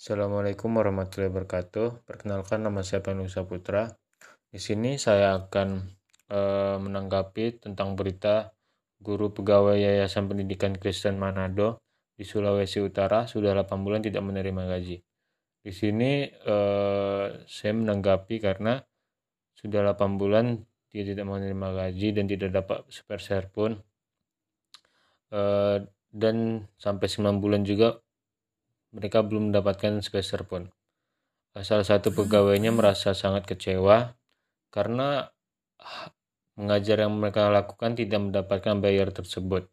Assalamualaikum warahmatullahi wabarakatuh. Perkenalkan nama saya Panusa Putra. Di sini saya akan e, menanggapi tentang berita guru pegawai Yayasan Pendidikan Kristen Manado di Sulawesi Utara sudah 8 bulan tidak menerima gaji. Di sini e, saya menanggapi karena sudah 8 bulan dia tidak menerima gaji dan tidak dapat seperser pun. E, dan sampai 9 bulan juga mereka belum mendapatkan sepeser pun. Salah satu pegawainya merasa sangat kecewa karena mengajar yang mereka lakukan tidak mendapatkan bayar tersebut.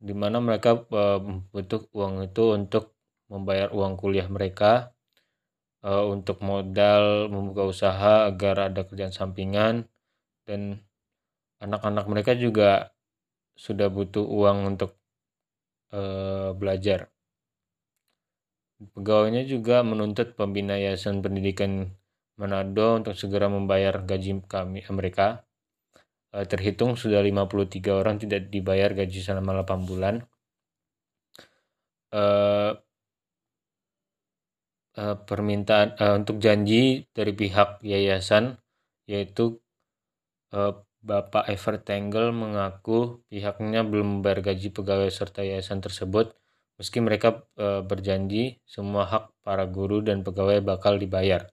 Di mana mereka uh, butuh uang itu untuk membayar uang kuliah mereka, uh, untuk modal membuka usaha agar ada kerjaan sampingan, dan anak-anak mereka juga sudah butuh uang untuk belajar. Pegawainya juga menuntut pembina Yayasan Pendidikan Manado untuk segera membayar gaji kami mereka. Eh, terhitung sudah 53 orang tidak dibayar gaji selama 8 bulan. Uh, uh, permintaan untuk janji dari pihak yayasan yaitu Bapak Ever Tangle mengaku pihaknya belum membayar gaji pegawai serta yayasan tersebut Meski mereka e, berjanji semua hak para guru dan pegawai bakal dibayar.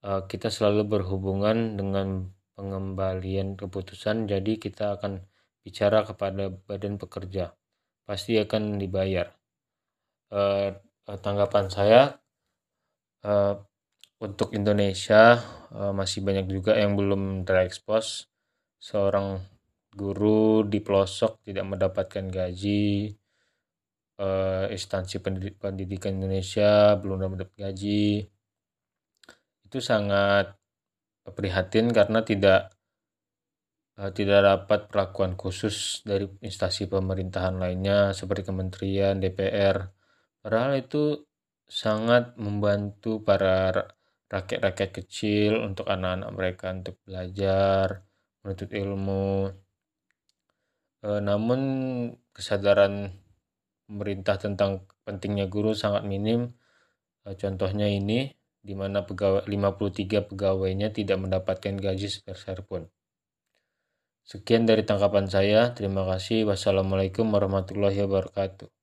E, kita selalu berhubungan dengan pengembalian keputusan, jadi kita akan bicara kepada badan pekerja. Pasti akan dibayar. E, tanggapan saya e, untuk Indonesia e, masih banyak juga yang belum terekspos. Seorang guru di pelosok tidak mendapatkan gaji, uh, instansi pendidikan Indonesia belum dapat gaji. Itu sangat prihatin karena tidak uh, tidak dapat perlakuan khusus dari instansi pemerintahan lainnya seperti kementerian DPR padahal itu sangat membantu para rakyat-rakyat kecil untuk anak-anak mereka untuk belajar menuntut ilmu. E, namun kesadaran pemerintah tentang pentingnya guru sangat minim. Eh, contohnya ini, di mana pegawai 53 pegawainya tidak mendapatkan gaji sepeser pun. Sekian dari tangkapan saya. Terima kasih. Wassalamualaikum warahmatullahi wabarakatuh.